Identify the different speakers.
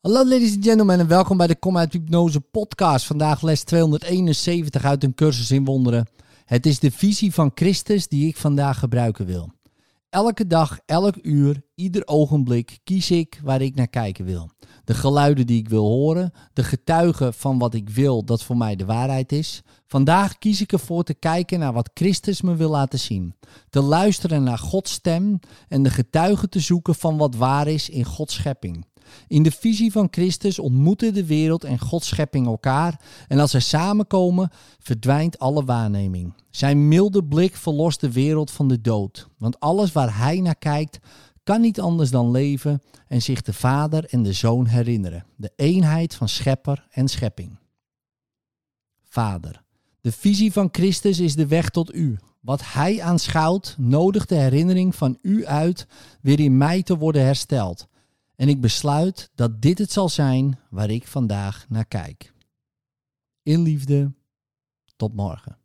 Speaker 1: Hallo ladies and gentlemen en welkom bij de Kom uit Hypnose podcast. Vandaag les 271 uit een cursus in wonderen. Het is de visie van Christus die ik vandaag gebruiken wil. Elke dag, elk uur, ieder ogenblik kies ik waar ik naar kijken wil. De geluiden die ik wil horen, de getuigen van wat ik wil dat voor mij de waarheid is. Vandaag kies ik ervoor te kijken naar wat Christus me wil laten zien. Te luisteren naar Gods stem en de getuigen te zoeken van wat waar is in Gods schepping. In de visie van Christus ontmoeten de wereld en Gods schepping elkaar en als zij samenkomen verdwijnt alle waarneming. Zijn milde blik verlost de wereld van de dood, want alles waar hij naar kijkt kan niet anders dan leven en zich de Vader en de Zoon herinneren, de eenheid van schepper en schepping. Vader, de visie van Christus is de weg tot u. Wat hij aanschouwt, nodigt de herinnering van u uit weer in mij te worden hersteld. En ik besluit dat dit het zal zijn waar ik vandaag naar kijk. In liefde, tot morgen.